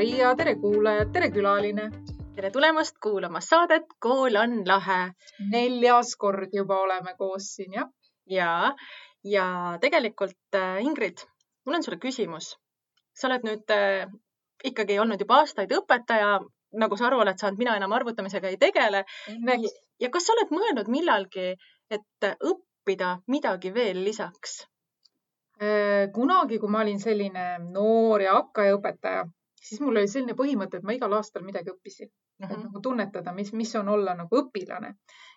Maria, tere, kuulajad, tere, külaline. tere tulemast kuulama saadet Kool on lahe. neljas kord juba oleme koos siin, jah. ja, ja tegelikult äh, Ingrid, mul on sulle küsimus. sa oled nüüd äh, ikkagi olnud juba aastaid õpetaja, nagu sa aru oled saanud, mina enam arvutamisega ei tegele. ja kas sa oled mõelnud millalgi, et õppida midagi veel lisaks? Äh, kunagi, kui ma olin selline noor ja hakkajaõpetaja, siis mul oli selline põhimõte, et ma igal aastal midagi õppisin mm, -hmm. et mhm. nagu tunnetada, mis, mis on olla nagu õpilane.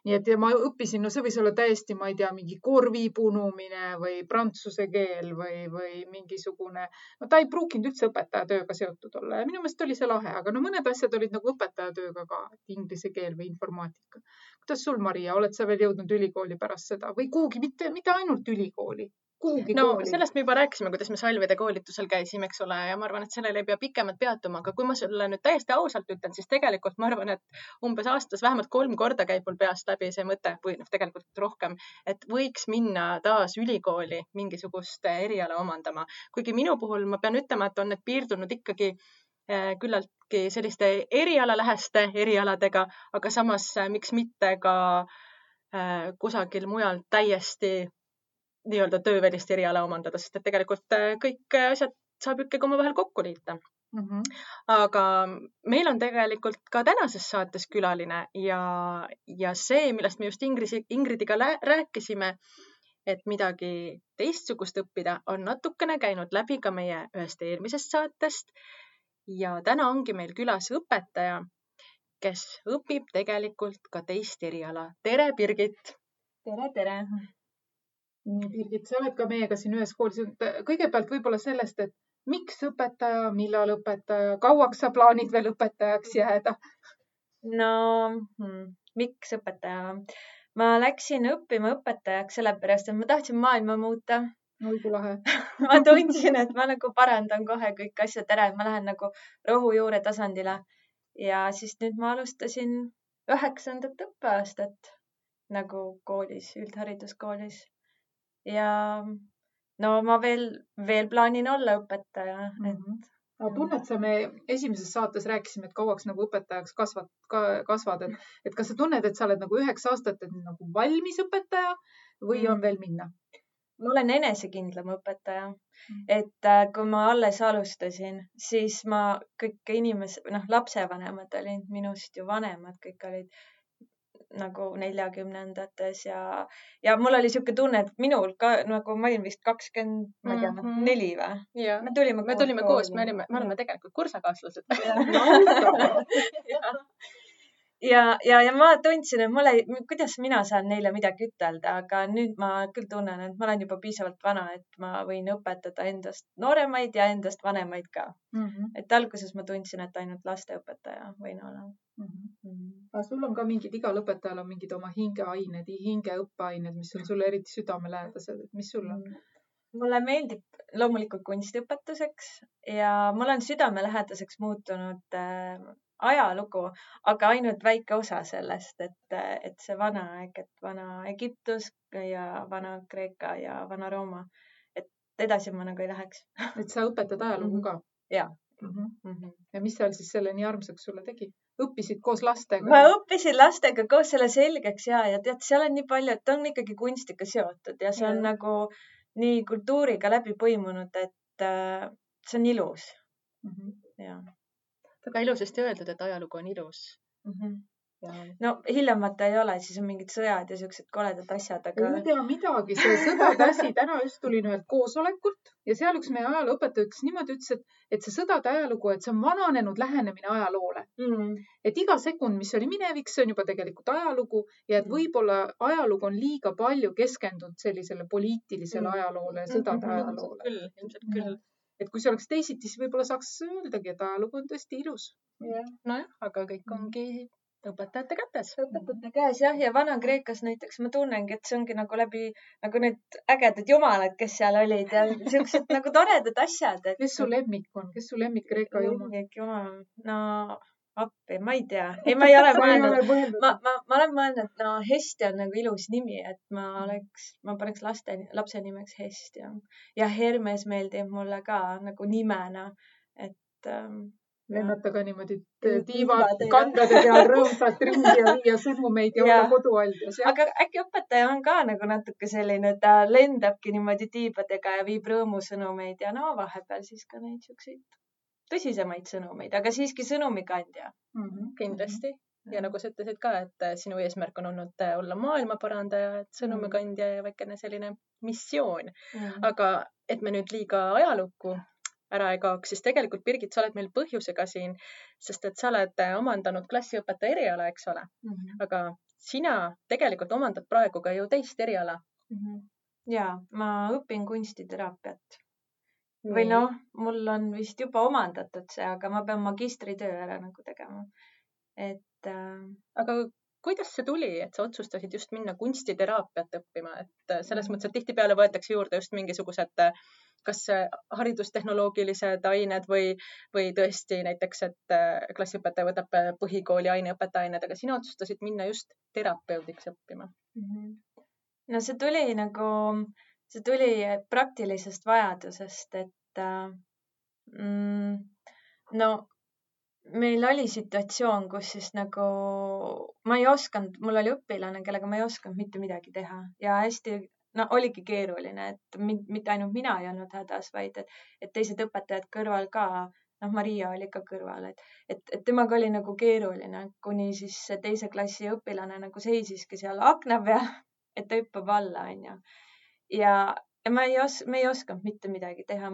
nii et ma õppisin, no see võis olla täiesti, ma ei tea, mingi korvi punumine või prantsuse keel või, või mingisugune, no ta ei pruukinud üldse õpetajatööga seotud olla ja minu meelest oli see lahe, aga no mõned asjad olid nagu õpetajatööga ka, inglise keel või informaatika. kuidas sul, Maria, oled sa veel jõudnud ülikooli pärast seda või kuhugi, mitte, mitte ainult ülikooli kuhugi no kooli. sellest me juba rääkisime, kuidas me salvede koolitusel käisime, eks ole, ja ma arvan, et sellele ei pea pikemalt peatuma, aga kui ma sulle nüüd täiesti ausalt ütlen, siis tegelikult ma arvan, et umbes aastas vähemalt kolm korda käib mul peast läbi see mõte või noh, tegelikult rohkem, et võiks minna taas ülikooli mingisugust eriala omandama. kuigi minu puhul ma pean ütlema, et on need piirdunud ikkagi eh, küllaltki selliste erialaläheste erialadega, aga samas eh, miks mitte ka eh, kusagil mujal täiesti nii-öelda töövälist eriala omandada, sest et tegelikult äh, kõik asjad saab ikkagi omavahel kokku liita mm. -hmm. aga meil on tegelikult ka tänases saates külaline ja, ja see, millest me just Ingrid, Ingridiga rääkisime, et midagi teistsugust õppida, on natukene käinud läbi ka meie ühest eelmisest saatest. ja täna ongi meil külas õpetaja, kes õpib tegelikult ka teist eriala. tere, Birgit. tere, tere Birgit, sa oled ka meiega siin ühes koolis. kõigepealt võib-olla sellest, et miks õpetaja, millal õpetaja, kauaks sa plaanid veel õpetajaks jääda? no hmm, miks õpetaja? ma läksin õppima õpetajaks sellepärast, et ma tahtsin maailma muuta. oi kui lahe ma tundsin, et ma nagu parandan kohe kõik asjad ära, et ma lähen nagu rohujuure tasandile ja siis nüüd ma alustasin üheksandat õppeaastat nagu koolis, üldhariduskoolis ja no ma veel, veel plaanin olla õpetaja mm, -hmm. et mhm. aga tunned sa, me esimeses saates rääkisime, et kauaks nagu õpetajaks kasvad ka,, kasvad, et, et kas sa tunned, et sa oled nagu üheksa aastat nagu valmis õpetaja või on veel minna? ma olen enesekindlam õpetaja mm., et äh, kui ma alles alustasin, siis ma kõik inimesed, noh, lapsevanemad olid minust ju vanemad, kõik olid nagu neljakümnendates ja, ja mul oli niisugune tunne, et minul ka nagu ma olin vist kakskümmend, ma ei tea mm, -hmm. neli või? me tulime, me tulime koos, me olime, me oleme tegelikult kursakaaslased ja, ja, ja ma tundsin, et mul ei, kuidas mina saan neile midagi ütelda, aga nüüd ma küll tunnen, et ma olen juba piisavalt vana, et ma võin õpetada endast nooremaid ja endast vanemaid ka mm. -hmm. et alguses ma tundsin, et ainult lasteõpetaja võin olla mm. -hmm. aga sul on ka mingid, igal õpetajal on mingid oma hingeained, hingeõppeained, mis on sulle eriti südamelähedased, et mis sul on mm? -hmm mulle meeldib loomulikult kunstiõpetuseks ja mul on südamelähedaseks muutunud äh, ajalugu, aga ainult väike osa sellest, et, et see vana aeg, et vana Egiptus ja vana Kreeka ja vana Rooma, et edasi ma nagu ei läheks. et sa õpetad ajalugu ka? ja mm. -hmm. Mm -hmm. ja mis seal siis selle nii armsaks sulle tegi? õppisid koos lastega? ma õppisin lastega koos selle selgeks ja, ja tead, seal on nii palju, et ta on ikkagi kunstiga seotud ja see on ja. nagu nii kultuuriga läbi põimunud, et äh, see on ilus mm. -hmm. ja väga ilusasti öeldud, et ajalugu on ilus mm. -hmm. Ja... no hiljemata ei ole, siis on mingid sõjad ja siuksed koledad asjad, aga. ei tea midagi, see sõdade asi, täna just tulin ühelt koosolekult ja seal üks meie ajalooõpetaja ütles niimoodi, ütles, et, et see sõdade ajalugu, et see on vananenud lähenemine ajaloole mm.. et iga sekund, mis oli minevik, see on juba tegelikult ajalugu ja et mm. võib-olla ajalugu on liiga palju keskendunud sellisele poliitilisele mm. ajaloole, sõdade mm -hmm. ajaloole. küll, ilmselt küll et kui see oleks teisiti, siis võib-olla saaks öeldagi, et ajalugu on tõesti ilus. nojah, aga kõik mm. ongi õpetajate kätes. õpetajate käes jah, ja Vana-Kreekas näiteks ma tunnengi, et see ongi nagu läbi nagu need ägedad jumalad, kes seal olid ja siuksed nagu toredad asjad et.... kes su lemmik on, kes su lemmik Kreeka jumal? lemmik jumal, no appi, ma ei tea, ei, ma ei ole mõelnud, ma, ma, ma olen mõelnud, et no Hesti on nagu ilus nimi, et ma oleks, ma paneks laste, lapse nimeks Hesti ja, ja Hermes meeldib mulle ka nagu nimena, et ähm, lennata ka niimoodi tiivad kandade peal rõõmsalt ringi ja viia sõnumeid ja, ja olla kodualdjas. aga äkki õpetaja on ka nagu natuke selline, ta lendabki niimoodi tiibadega ja viib rõõmusõnumeid ja no vahepeal siis ka neid siukseid tõsisemaid sõnumeid, aga siiski sõnumikandja mm. -hmm. kindlasti ja nagu sa ütlesid ka, et äh, sinu eesmärk on olnud äh, olla maailma parandaja, et sõnumikandja ja väikene selline missioon mm. -hmm. aga et me nüüd liiga ajalukku ära ei kaoks, siis tegelikult Birgit, sa oled meil põhjusega siin, sest et sa oled äh, omandanud klassiõpetaja eriala, eks ole mm. -hmm. aga sina tegelikult omandad praegu ka ju teist eriala mm. -hmm. ja ma õpin kunstiteraapiat või noh, mul on vist juba omandatud see, aga ma pean magistritöö ära nagu tegema. et äh.... aga kuidas see tuli, et sa otsustasid just minna kunstiteraapiat õppima, et äh, selles mõttes, et tihtipeale võetakse juurde just mingisugused äh, kas haridustehnoloogilised ained või, või tõesti näiteks, et äh, klassiõpetaja võtab põhikooli aineõpetaja ained, aga sina otsustasid minna just terapeudiks õppima mm. -hmm. no see tuli nagu äh, see tuli praktilisest vajadusest, et äh, mm, no meil oli situatsioon, kus siis nagu ma ei osanud, mul oli õpilane, kellega ma ei osanud mitte midagi teha ja hästi, no oligi keeruline, et mitte ainult mina ei olnud hädas, vaid et, et teised õpetajad kõrval ka, noh, Maria oli ka kõrval, et, et, et temaga oli nagu keeruline, kuni siis teise klassi õpilane nagu seisiski seal akna peal, et ta hüppab alla, onju ja, ja ma ei os-, me ei osanud mitte midagi teha.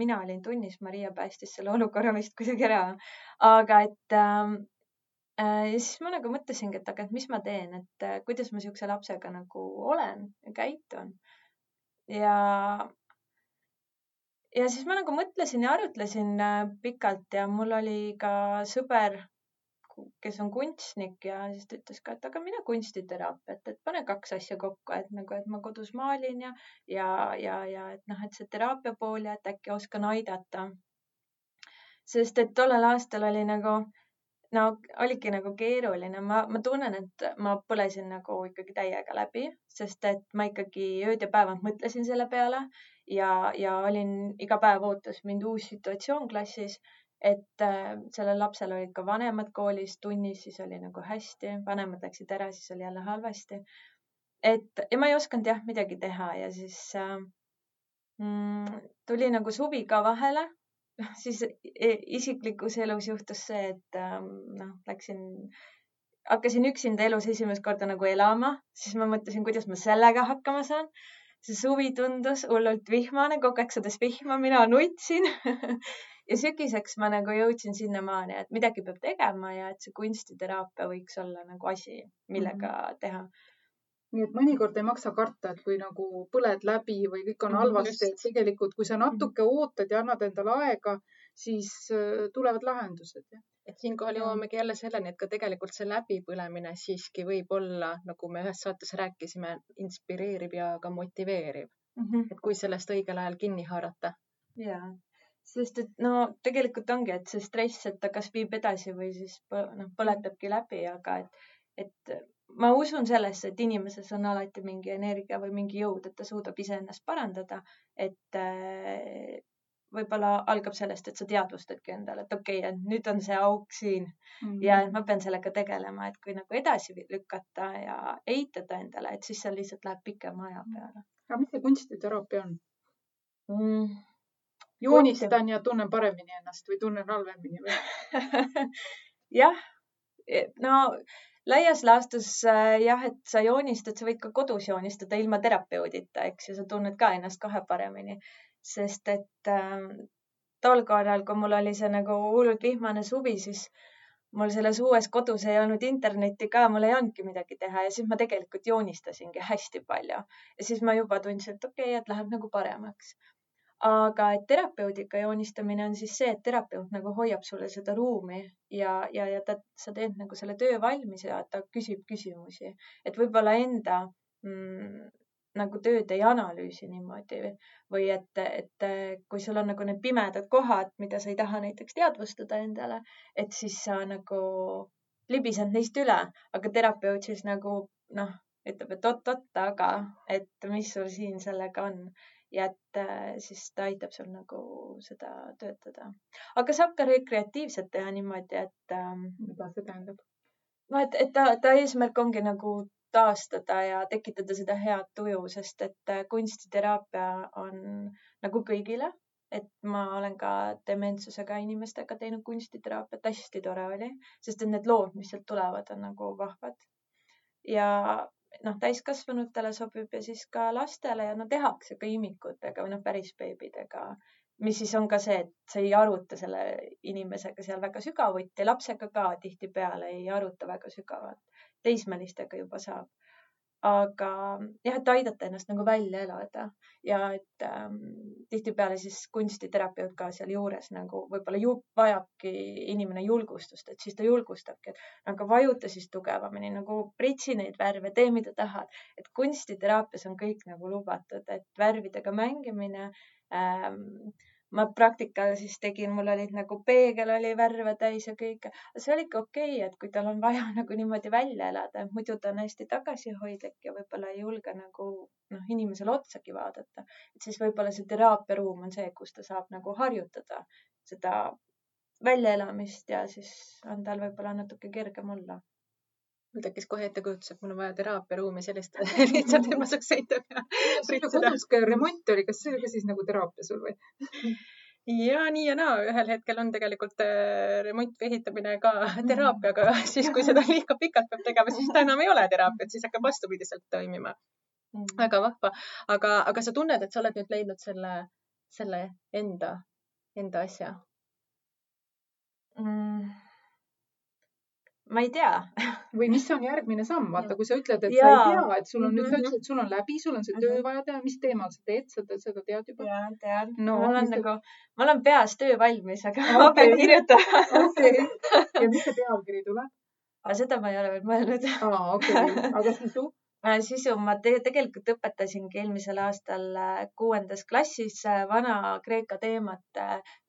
mina olin tunnis, Maria päästis selle olukorra vist kuidagi ära. aga et ähm, äh, ja siis ma nagu mõtlesingi, et aga, et mis ma teen, et äh, kuidas ma siukse lapsega nagu olen ja käitun. ja, ja siis ma nagu mõtlesin ja arutlesin äh, pikalt ja mul oli ka sõber kes on kunstnik ja siis ta ütles ka, et aga mine kunstiteraapiat, et pane kaks asja kokku, et nagu, et ma kodus maalin ja, ja, ja, ja et noh, et see teraapia pool ja et äkki oskan aidata. sest et tollel aastal oli nagu, no oligi nagu keeruline, ma, ma tunnen, et ma põlesin nagu ikkagi täiega läbi, sest et ma ikkagi ööd ja päevad mõtlesin selle peale ja, ja olin iga päev ootas mind uus situatsioon klassis et äh, sellel lapsel olid ka vanemad koolis tunnis, siis oli nagu hästi, vanemad läksid ära, siis oli jälle halvasti. et ja ma ei osanud jah midagi teha ja siis äh, mm, tuli nagu suvi ka vahele. siis isiklikus elus juhtus see, et äh, noh, läksin, hakkasin üksinda elus esimest korda nagu elama, siis ma mõtlesin, kuidas ma sellega hakkama saan see suvi tundus hullult vihmane, kogu aeg sadas vihma, mina nutsin ja sügiseks ma nagu jõudsin sinnamaani, et midagi peab tegema ja et see kunstiteraapia võiks olla nagu asi, millega mm -hmm. teha nii et mõnikord ei maksa karta, et kui nagu põled läbi või kõik on mhm, halvasti, et tegelikult, kui sa natuke mhm. ootad ja annad endale aega, siis äh, tulevad lahendused. et siinkohal jõuamegi jälle selleni, et ka tegelikult see läbipõlemine siiski võib olla, nagu me ühes saates rääkisime, inspireeriv ja ka motiveeriv mm. -hmm. et kui sellest õigel ajal kinni haarata. ja, sest et no tegelikult ongi, et see stress, et ta kas viib edasi või siis noh, põletabki läbi, aga et, et ma usun sellesse, et inimeses on alati mingi energia või mingi jõud, et ta suudab iseennast parandada. et äh, võib-olla algab sellest, et sa teadvustadki endale, et okei okay,, et nüüd on see auk siin mm -hmm. ja ma pean sellega tegelema, et kui nagu edasi lükata ja eitada endale, et siis see lihtsalt läheb pikema aja peale. aga mis see kunstiteraapia on mm.? Joonistan ja tunnen paremini ennast või tunnen halvemini või? Jah, e, no laias laastus äh, jah, et sa joonistad, sa võid ka kodus joonistada ilma terapeudita, eks ju, sa tunned ka ennast kohe paremini, sest et äh, tol korral, kui mul oli see nagu hullult vihmane suvi, siis mul selles uues kodus ei olnud internetti ka, mul ei olnudki midagi teha ja siis ma tegelikult joonistasingi hästi palju. Ja siis ma juba tundsin, et okei okay,, et läheb nagu paremaks aga et terapeudiga joonistamine on siis see, et terapeut nagu hoiab sulle seda ruumi ja, ja, ja ta, sa teed nagu selle töö valmis ja ta küsib küsimusi, et võib-olla enda mm, nagu tööd ei analüüsi niimoodi või et, et kui sul on nagu need pimedad kohad, mida sa ei taha näiteks teadvustada endale, et siis sa nagu libised neist üle, aga terapeut siis nagu noh, ütleb, et oot-oot, aga et mis sul siin sellega on ja et siis ta aitab sul nagu seda töötada. aga saab ka rekreatiivselt teha niimoodi, et. mida see tähendab? no et, et ta, ta eesmärk ongi nagu taastada ja tekitada seda head tuju, sest et äh, kunstiteraapia on nagu kõigile, et ma olen ka dementsusega inimestega teinud kunstiteraapiat, hästi tore oli, sest et need lood, mis sealt tulevad, on nagu vahvad. ja noh, täiskasvanutele sobib ja siis ka lastele ja no tehakse ka imikutega või noh, päris beebidega, mis siis on ka see, et sa ei aruta selle inimesega seal väga sügavuti, lapsega ka tihtipeale ei aruta väga sügavalt teismelistega juba saab. Aga jah, et aidata ennast nagu välja elada. Ja et ähm, tihtipeale siis kunstiterapeut ka sealjuures nagu võib-olla ju vajabki inimene julgustust, et siis ta julgustabki, et aga vajuta siis tugevamini nagu pritsi neid värve, tee mida tahad, et kunstiteraapias on kõik nagu lubatud, et värvidega mängimine ähm, ma praktikal siis tegin, mul olid nagu peegel oli värve täis ja kõike. see oli ikka okei okay,, et kui tal on vaja nagu niimoodi välja elada, muidu ta on hästi tagasihoidlik ja võib-olla ei julge nagu noh, inimesele otsagi vaadata. et siis võib-olla see teraapiaruum on see, kus ta saab nagu harjutada seda väljaelamist ja siis on tal võib-olla natuke kergem olla mul tekkis kohe ettekujutus, et mul on vaja teraapiaruumi sellist lihtsalt, et ma saaks seinte peal pritsida. kodus ka remont oli, kas see oli ka siis nagu teraapia sul või? ja nii ja naa, ühel hetkel on tegelikult äh, remont või ehitamine ka teraapia, aga siis, kui seda liiga pikalt peab tegema, siis ta enam ei ole teraapiat, siis hakkab vastupidiselt toimima mm.. väga vahva, aga, aga sa tunned, et sa oled nüüd leidnud selle, selle enda, enda asja mm.? Ma ei tea või mis on järgmine samm, vaata, kui sa ütled, et ja. sa ei tea, et sul on nüüd, ütlesid, et sul on läbi, sul on see töö vaja teha, mis teemal sa teed, sa seda tead juba? ja, tean no,. mul on nagu, mul on peas töö valmis, aga okay. ma pean kirjutama okay.. ja mis see pealkiri tuleb? seda ma ei ole veel mõelnud. aa, okei okay., aga sisu? Äh, sisu ma te tegelikult õpetasingi eelmisel aastal äh, kuuendas klassis äh, Vana-Kreeka teemat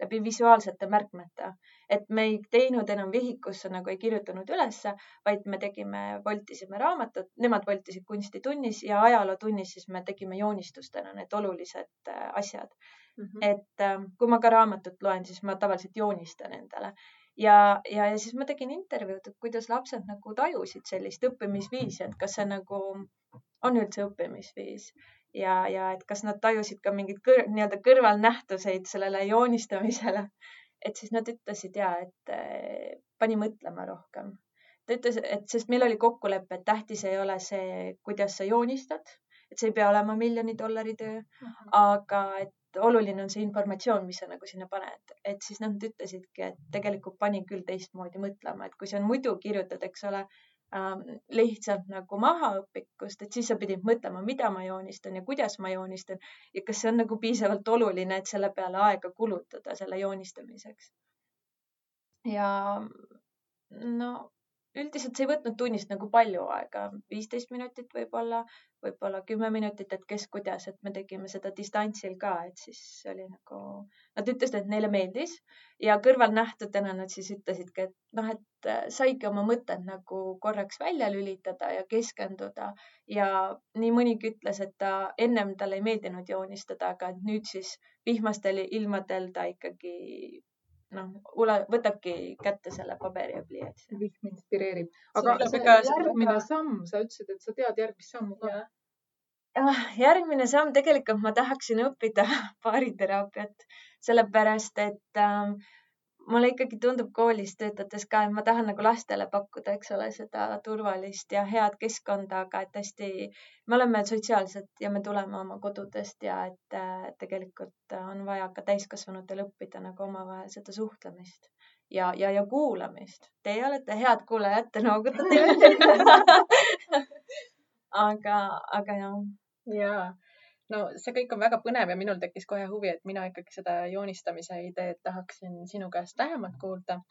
läbi visuaalsete märkmete. Et me ei teinud enam vihikusse nagu ei kirjutanud ülesse, vaid me tegime, voltisime raamatut, nemad voltisid kunstitunnis ja ajalootunnis siis me tegime joonistustena need olulised asjad mm. -hmm. et kui ma ka raamatut loen, siis ma tavaliselt joonistan endale ja, ja, ja siis ma tegin intervjuud, et kuidas lapsed nagu tajusid sellist õppimisviisi, et kas see nagu on üldse õppimisviis ja, ja et kas nad tajusid ka mingeid kõr, nii-öelda kõrvalnähtuseid sellele joonistamisele. Et siis nad ütlesid ja, et eh, pani mõtlema rohkem. ta ütles, et sest meil oli kokkulepe, et tähtis ei ole see, kuidas sa joonistad, et see ei pea olema miljoni dollari töö, aga et oluline on see informatsioon, mis sa nagu sinna paned, et siis nad ütlesidki, et tegelikult pani küll teistmoodi mõtlema, et kui sa muidu kirjutad, eks ole lihtsalt nagu maha õpikust, et siis sa pidid mõtlema, mida ma joonistan ja kuidas ma joonistan ja kas see on nagu piisavalt oluline, et selle peale aega kulutada selle joonistamiseks. ja no üldiselt see ei võtnud tunnist nagu palju aega, viisteist minutit võib-olla, võib-olla kümme minutit, et kes kuidas, et me tegime seda distantsil ka, et siis oli nagu, nad ütlesid, et neile meeldis ja kõrvalnähtudena nad siis ütlesidki, et noh, et äh, saigi oma mõtted nagu korraks välja lülitada ja keskenduda ja nii mõnigi ütles, et ta ennem talle ei meeldinud joonistada, aga nüüd siis vihmastel ilmadel ta ikkagi noh, võtabki kätte selle paberi ja pliiatsi. vihm inspireerib. aga see järgmine samm, sa ütlesid, et sa tead järgmist sammu ka. Ah, järgmine samm, tegelikult ma tahaksin õppida baariteraapiat, sellepärast et äh, mulle ikkagi tundub koolis töötades ka, et ma tahan nagu lastele pakkuda, eks ole, seda turvalist ja head keskkonda, aga et hästi, me oleme sotsiaalsed ja me tuleme oma kodudest ja et äh, tegelikult on vaja ka täiskasvanutel õppida nagu omavahel seda suhtlemist ja, ja, ja kuulamist. Teie olete head kuulajad, te noogutate aga, aga jah. jaa no see kõik on väga põnev ja minul tekkis kohe huvi, et mina ikkagi seda joonistamise ideed tahaksin sinu käest lähemalt kuulda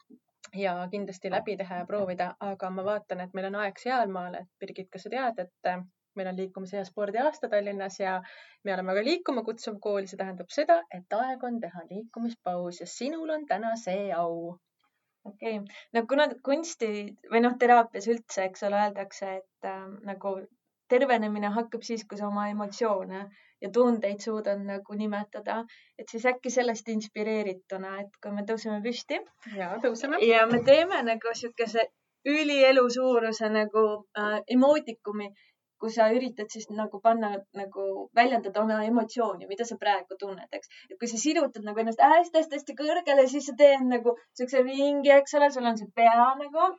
ja kindlasti läbi teha ja proovida, aga ma vaatan, et meil on aeg sealmaal, et Birgit, kas sa tead, et meil on liikumise ja spordi aasta Tallinnas ja me oleme ka liikuma kutsuv kool, see tähendab seda, et aeg on teha liikumispaus ja sinul on täna see au. okei okay., no kuna kunsti või noh, teraapias üldse, eks ole, öeldakse, et äh, nagu tervenemine hakkab siis, kui sa oma emotsioone ja tundeid suudad nagu nimetada, et siis äkki sellest inspireerituna, et kui me tõuseme püsti. ja tõuseme. ja me teeme nagu siukese ülielu suuruse nagu äh, emootikumi, kus sa üritad siis nagu panna nagu väljendada oma emotsiooni, mida sa praegu tunned, eks. et kui sa sirutad nagu ennast hästi-hästi-hästi kõrgele, siis sa teed nagu siukse ringi, eks ole, sul on see pea nagu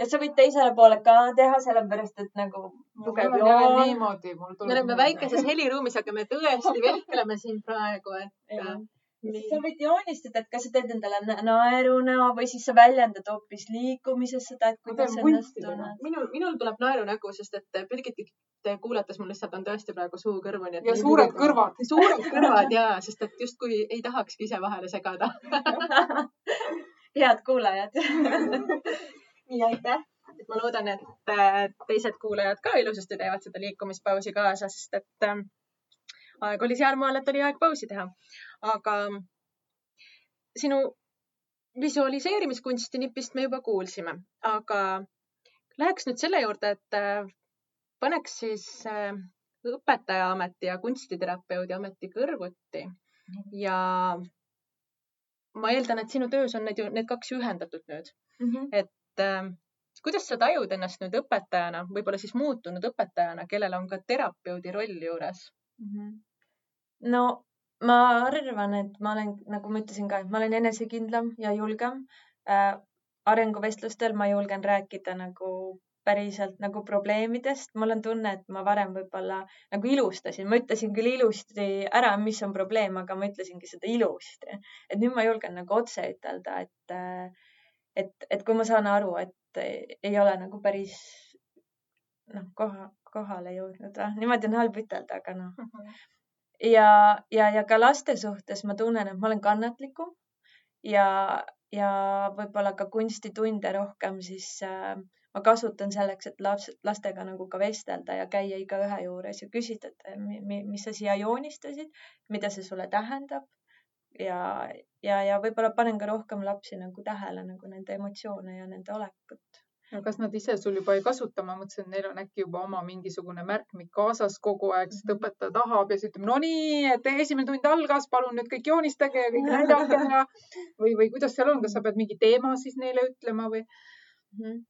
ja sa võid teisele poole ka teha, sellepärast et nagu tugev joon. niimoodi, mul tuleb. me oleme väikeses heliruumis, aga me tõesti vehkleme siin praegu, et sa võid joonistada, et kas sa teed endale naeru näo või siis sa väljendad hoopis liikumises seda, et kuidas ennast tunned. minul, minul tuleb naeru nägu, sest et Birgitit kuulates mul lihtsalt on tõesti praegu suu kõrvuni. ja suured kõrvad. suured kõrvad ja, sest et justkui ei tahakski ise vahele segada head kuulajad nii, aitäh et ma loodan, et teised kuulajad ka ilusasti teevad seda liikumispausi kaasa, sest et äh, aeg oli sealmaal, et oli aeg pausi teha. aga sinu visualiseerimiskunsti nipist me juba kuulsime, aga läheks nüüd selle juurde, et äh, paneks siis äh, õpetajaameti ja kunstiterapeudi ameti kõrvuti ja ma eeldan, et sinu töös on need ju, need kaks ühendatud nüüd mm. -hmm. et äh, kuidas sa tajud ennast nüüd õpetajana, võib-olla siis muutunud õpetajana, kellel on ka terapeudi roll juures mm? -hmm no ma arvan, et ma olen, nagu ma ütlesin ka, et ma olen enesekindlam ja julgem äh,. arenguvestlustel ma julgen rääkida nagu päriselt nagu probleemidest. mul on tunne, et ma varem võib-olla nagu ilustasin, ma ütlesin küll ilusti ära, mis on probleem, aga ma ütlesingi seda ilusti. et nüüd ma julgen nagu otse ütelda, et, äh, et, et kui ma saan aru, et ei ole nagu päris noh, koha, kohale jõudnud, niimoodi on halb ütelda, aga noh mm -hmm ja, ja, ja ka laste suhtes ma tunnen, et ma olen kannatlikum ja, ja võib-olla ka kunstitunde rohkem siis äh, ma kasutan selleks, et laps, lastega nagu ka vestelda ja käia igaühe juures ja küsida, et mi, mis sa siia joonistasid, mida see sulle tähendab. Ja, ja, ja võib-olla panen ka rohkem lapsi nagu tähele nagu nende emotsioone ja nende olekut. No kas nad ise sul juba ei kasuta, ma mõtlesin, et neil on äkki juba oma mingisugune märkmik kaasas kogu aeg, sest mhm. õpetaja tahab ja siis ütleb, no nii, et esimene tund algas, palun nüüd kõik joonistage ja kõik näidake ja või, või kuidas seal on, kas sa pead mingi teema siis neile ütlema või? Mhm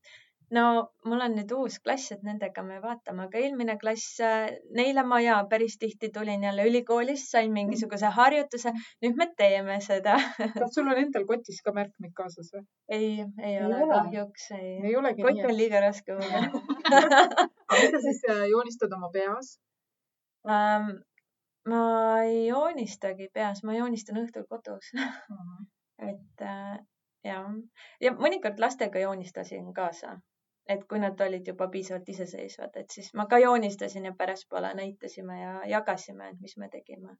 no mul on nüüd uus klass, et nendega me vaatame, aga eelmine klass, äh, neile ma ja päris tihti tulin jälle ülikoolist, sain mingisuguse harjutuse, nüüd me teeme seda. kas sul on endal kotis ka märkmik kaasas või? ei, ei ole kahjuks, ei. ei kott on liiga raske mulle mida siis äh, joonistad oma peas um,? ma ei joonistagi peas, ma joonistan õhtul kodus. -huh. et äh, ja, ja mõnikord lastega joonistasin kaasa et kui nad olid juba piisavalt iseseisvad, et siis ma ka joonistasin ja pärastpoole näitasime ja jagasime, et mis me tegime.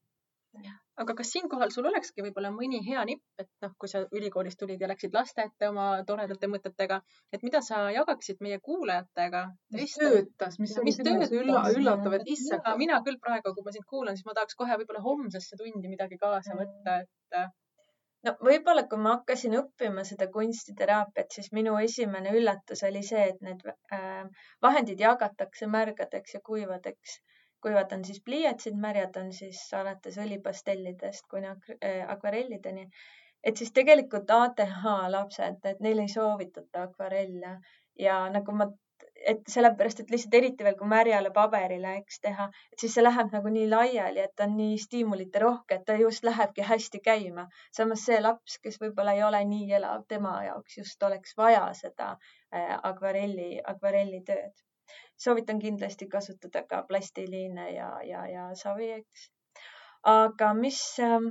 aga kas siinkohal sul olekski võib-olla mõni hea nipp, et noh, kui sa ülikoolist tulid ja läksid laste ette oma toredate mõtetega, et mida sa jagaksid meie kuulajatega? mis töötas, mis, mis töötas? Ülla, üllatav, et issand. mina küll praegu, kui ma sind kuulan, siis ma tahaks kohe võib-olla homsesse tundi midagi kaasa võtta, et no võib-olla, kui ma hakkasin õppima seda kunstiteraapiat, siis minu esimene üllatus oli see, et need äh, vahendid jagatakse märgadeks ja kuivadeks. kuivad on siis pliiatsid, märjad on siis alates õlipastellidest kuni äh, akvarellideni. et siis tegelikult ATH lapsed, et neile ei soovitata akvarelle ja nagu ma et sellepärast, et lihtsalt eriti veel, kui märjale paberile, eks teha, et siis see läheb nagu nii laiali, et ta on nii stiimulite rohke, et ta just lähebki hästi käima. samas see laps, kes võib-olla ei ole nii elav, tema jaoks just oleks vaja seda äh, akvarelli, akvarellitööd. soovitan kindlasti kasutada ka plastiliine ja, ja, ja savi, eks. aga mis äh,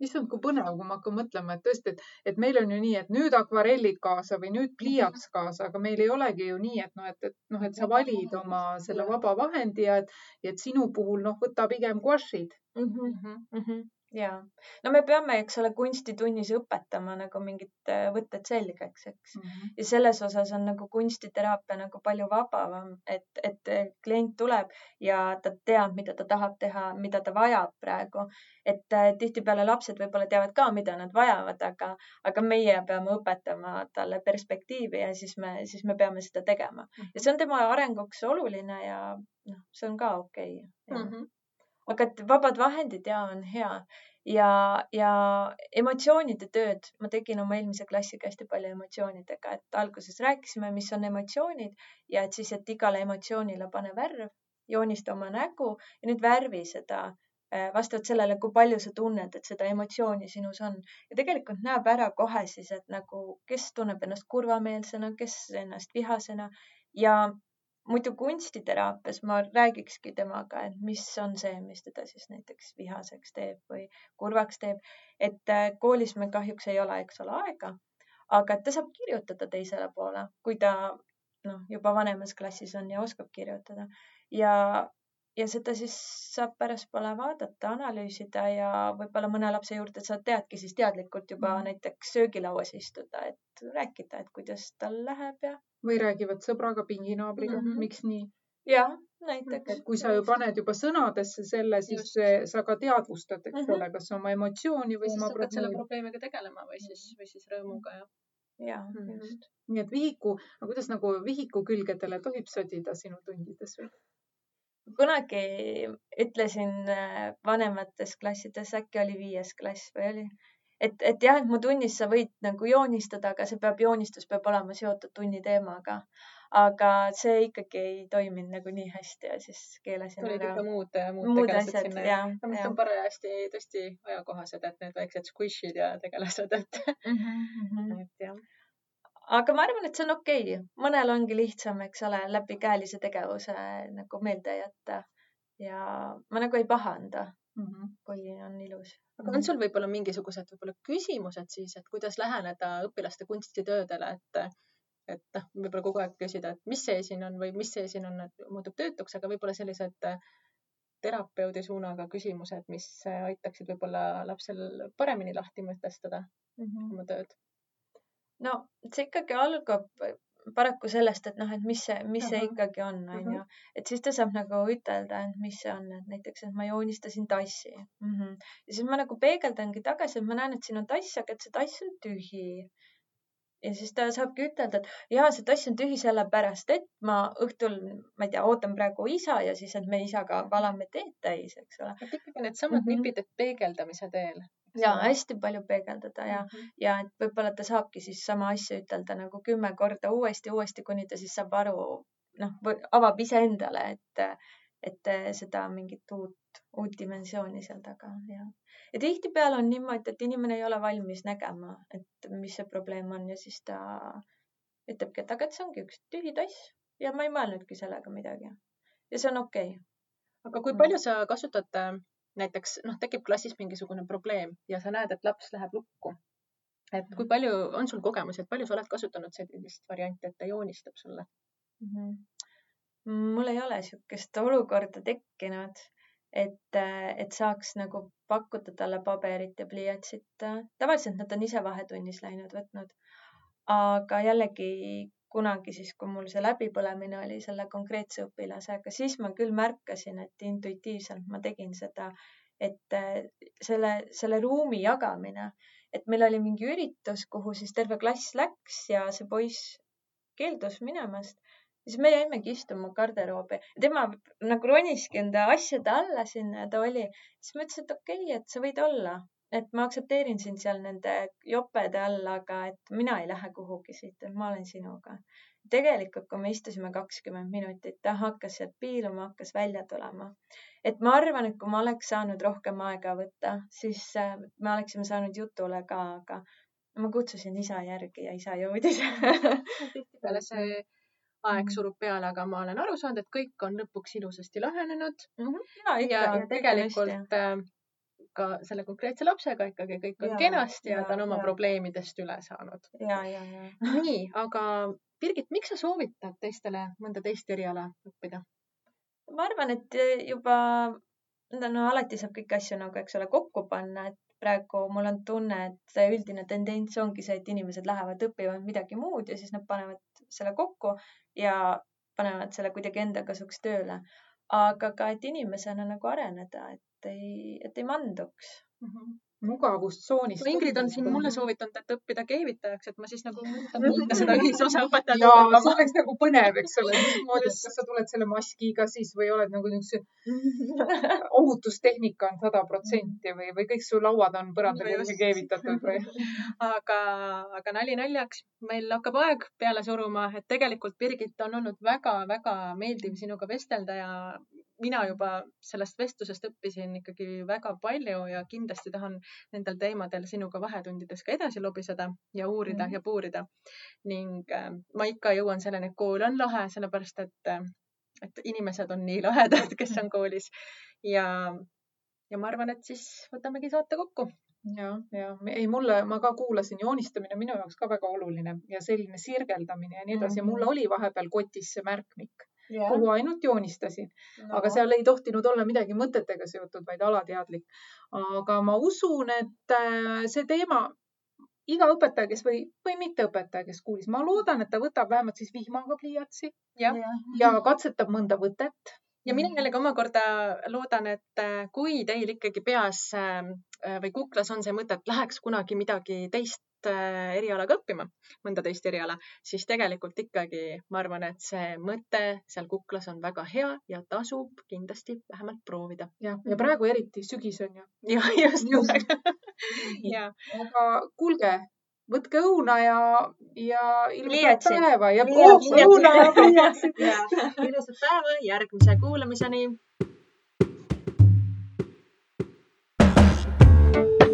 issand, kui põnev, kui ma hakkan mõtlema, et tõesti, et, et meil on ju nii, et nüüd akvarellid kaasa või nüüd pliiats mhm. kaasa, aga meil ei olegi ju nii, et noh, et, et noh, et sa valid oma selle vaba vahendi ja et, et sinu puhul noh, võta pigem guašid mm. -hmm. Mm -hmm ja, no me peame, eks ole, kunstitunnis õpetama nagu mingid äh, võtted selgeks, eks mm. -hmm. ja selles osas on nagu kunstiteraapia nagu palju vabavam, et, et klient tuleb ja ta teab, mida ta tahab teha, mida ta vajab praegu. et äh, tihtipeale lapsed võib-olla teavad ka, mida nad vajavad, aga, aga meie peame õpetama talle perspektiivi ja siis me, siis me peame seda tegema mm. -hmm. ja see on tema arenguks oluline ja noh, see on ka okei okay, mm. -hmm aga et vabad vahendid ja on hea. Ja, ja emotsioonide tööd. Ma tegin oma eelmise klassiga hästi palju emotsioonidega, et alguses rääkisime, mis on emotsioonid ja et siis, et igale emotsioonile pane värv, joonista oma nägu ja nüüd värvi seda äh, vastavalt sellele, kui palju sa tunned, et seda emotsiooni sinus on. Ja tegelikult näeb ära kohe siis, et nagu, kes tunneb ennast kurvameelsena, kes ennast vihasena. Ja muidu kunstiteraapias ma räägikski temaga, et mis on see, mis teda siis näiteks vihaseks teeb või kurvaks teeb. et äh, koolis meil kahjuks ei ole, eks ole, aega, aga ta saab kirjutada teisele poole, kui ta noh, juba vanemas klassis on ja oskab kirjutada ja, ja seda siis saab pärastpoole vaadata, analüüsida ja võib-olla mõne lapse juurde sa teadki siis teadlikult juba mm. näiteks söögilauas istuda, et rääkida, et kuidas tal läheb ja või räägivad sõbraga, pinginaabriga mm, -hmm. miks nii? jah, näiteks. et kui sa ju paned juba sõnadesse selle, siis Just. sa ka teadvustad, eks mm -hmm. ole, kas oma emotsiooni või, või oma probleemi. selle probleemiga tegelema või siis, või siis rõõmuga ja. ja mm, -hmm. just. nii et vihiku, aga kuidas nagu vihiku külgedele tohib sõdida sinu tundides või? Kunagi ütlesin äh, vanemates klassides, äkki oli viies klass või oli? Et, et jah, et mu tunnis sa võid nagu joonistada, aga see peab, joonistus peab olema seotud tunni teemaga. aga see ikkagi ei toiminud nagu nii hästi ja siis keelasin tulid ikka muud, muud, muud tegelased sinna. ja, ja mis on parajasti tõesti ajakohased, et need väiksed squish'id ja tegelased, et mm, -hmm. et jah aga ma arvan, et see on okei okay., mõnel ongi lihtsam, eks ole, läbi käelise tegevuse nagu meelde jätta ja ma nagu ei pahanda mm, -hmm. kui on ilus. aga on sul võib-olla mingisugused võib-olla küsimused siis, et kuidas läheneda õpilaste kunstitöödele, et et noh, võib-olla kogu aeg küsida, et mis see siin on või mis see siin on, et muutub töötuks, aga võib-olla sellised terapeudi suunaga küsimused, mis aitaksid võib-olla lapsel paremini lahti mõtestada mm -hmm. oma tööd? No see ikkagi algab paraku sellest, et noh, et mis see, mis see ikkagi on, onju. et siis ta saab nagu ütelda, et mis see on, et näiteks, et ma joonistasin tassi mm. -hmm. ja siis ma nagu peegeldangi tagasi, et ma näen, et siin on tass, aga et see tass on tühi. ja siis ta saabki ütelda, et ja see tass on tühi sellepärast, et ma õhtul, ma ei tea, ootan praegu isa ja siis, et me isaga valame teed täis, eks ole. et ikkagi needsamad mm -hmm. nipid, et peegeldamise teel ja hästi palju peegeldada ja mm, -hmm. ja et võib-olla ta saabki siis sama asja ütelda nagu kümme korda uuesti, uuesti, kuni ta siis saab aru, noh, avab iseendale, et, et seda mingit uut, uut dimensiooni seal taga ja. ja tihtipeale on niimoodi, et inimene ei ole valmis nägema, et mis see probleem on ja siis ta ütlebki, et aga et see ongi üks tühi tass ja ma ei mõelnudki sellega midagi. ja see on okei okay. aga kui palju sa kasutad näiteks noh, tekib klassis mingisugune probleem ja sa näed, et laps läheb lukku. et kui palju on sul kogemusi, et palju sa oled kasutanud sellist varianti, et ta joonistab sulle mm? -hmm. mul ei ole niisugust olukorda tekkinud, et, et saaks nagu pakkuda talle paberit ja pliiatsit. tavaliselt nad on ise vahetunnis läinud võtnud. aga jällegi kunagi siis, kui mul see läbipõlemine oli selle konkreetse õpilasega, siis ma küll märkasin, et intuitiivselt ma tegin seda, et äh, selle, selle ruumi jagamine, et meil oli mingi üritus, kuhu siis terve klass läks ja see poiss keeldus minemast siis me jäimegi istuma garderoobi. tema nagu roniski enda asjade alla sinna ja ta oli, siis ma ütlesin, et okei okay,, et sa võid olla et ma aktsepteerin sind seal nende jopede all, aga et mina ei lähe kuhugi siit, et ma olen sinuga. tegelikult, kui me istusime kakskümmend minutit, ta hakkas sealt piiluma, hakkas välja tulema. et ma arvan, et kui ma oleks saanud rohkem aega võtta, siis äh, me oleksime saanud jutule ka, aga ma kutsusin isa järgi ja isa jõudis tihtipeale see aeg surub peale, aga ma olen aru saanud, et kõik on lõpuks ilusasti lahenenud mm. -hmm. ja, ikka, ja, ja tegelikult hästi ka selle konkreetse lapsega ikkagi kõik on ja, kenasti ja, ja ta on oma ja. probleemidest üle saanud. ja, ja, ja. nii, aga Birgit, miks sa soovitad teistele mõnda teist eriala õppida? ma arvan, et juba no alati saab kõiki asju nagu, eks ole, kokku panna, et praegu mul on tunne, et see üldine tendents ongi see, et inimesed lähevad õppima midagi muud ja siis nad panevad selle kokku ja panevad selle kuidagi enda kasuks tööle. aga ka, et inimesena nagu areneda, et ei, et ei manduks mm. -hmm mugavustsoonist. Ingrid on siin mulle soovitanud, et õppida keevitajaks, et ma siis nagu üritan muuta seda ühisosa õpetajat. ja see oleks nagu põnev, eks ole, mismoodi, et kas sa tuled selle maskiga siis või oled nagu niisuguse ohutustehnika on sada protsenti või, või kõik su lauad on põranda külge keevitatud või? aga, aga nali naljaks, meil hakkab aeg peale suruma, et tegelikult Birgit on olnud väga-väga meeldiv sinuga vestelda ja mina juba sellest vestlusest õppisin ikkagi väga palju ja kindlasti tahan nendel teemadel sinuga vahetundides ka edasi lobiseda ja uurida mm. ja puurida. ning äh, ma ikka jõuan selleni, et kool on lahe, sellepärast et, äh, et inimesed on nii lahedad, kes on koolis ja, ja ma arvan, et siis võtamegi saate kokku ja, ja ei, mulle, ma ka kuulasin, joonistamine on minu jaoks ka väga oluline ja selline sirgeldamine ja nii edasi mm -hmm. ja mulle oli vahepeal kotis see märkmik yeah. kuhu ainult joonistasin no.. aga seal ei tohtinud olla midagi mõtetega seotud, vaid alateadlik. aga ma usun, et äh, see teema, iga õpetaja, kes või, või mitteõpetaja, kes kuulis, ma loodan, et ta võtab vähemalt siis vihmaga pliiatsi ja, ja katsetab mõnda võtet ja mina jällegi omakorda loodan, et äh, kui teil ikkagi peas äh, või kuklas on see mõte, et läheks kunagi midagi teist Äh, erialaga õppima, mõnda teist eriala, siis tegelikult ikkagi ma arvan, et see mõte seal kuklas on väga hea ja tasub kindlasti vähemalt proovida. ja, ja praegu eriti sügis on ju. just, just. ja. aga kuulge, võtke õuna ja, ja ilusat päeva ja koos õuna ja pliiatsid. ilusat päeva, järgmise kuulamiseni. thank you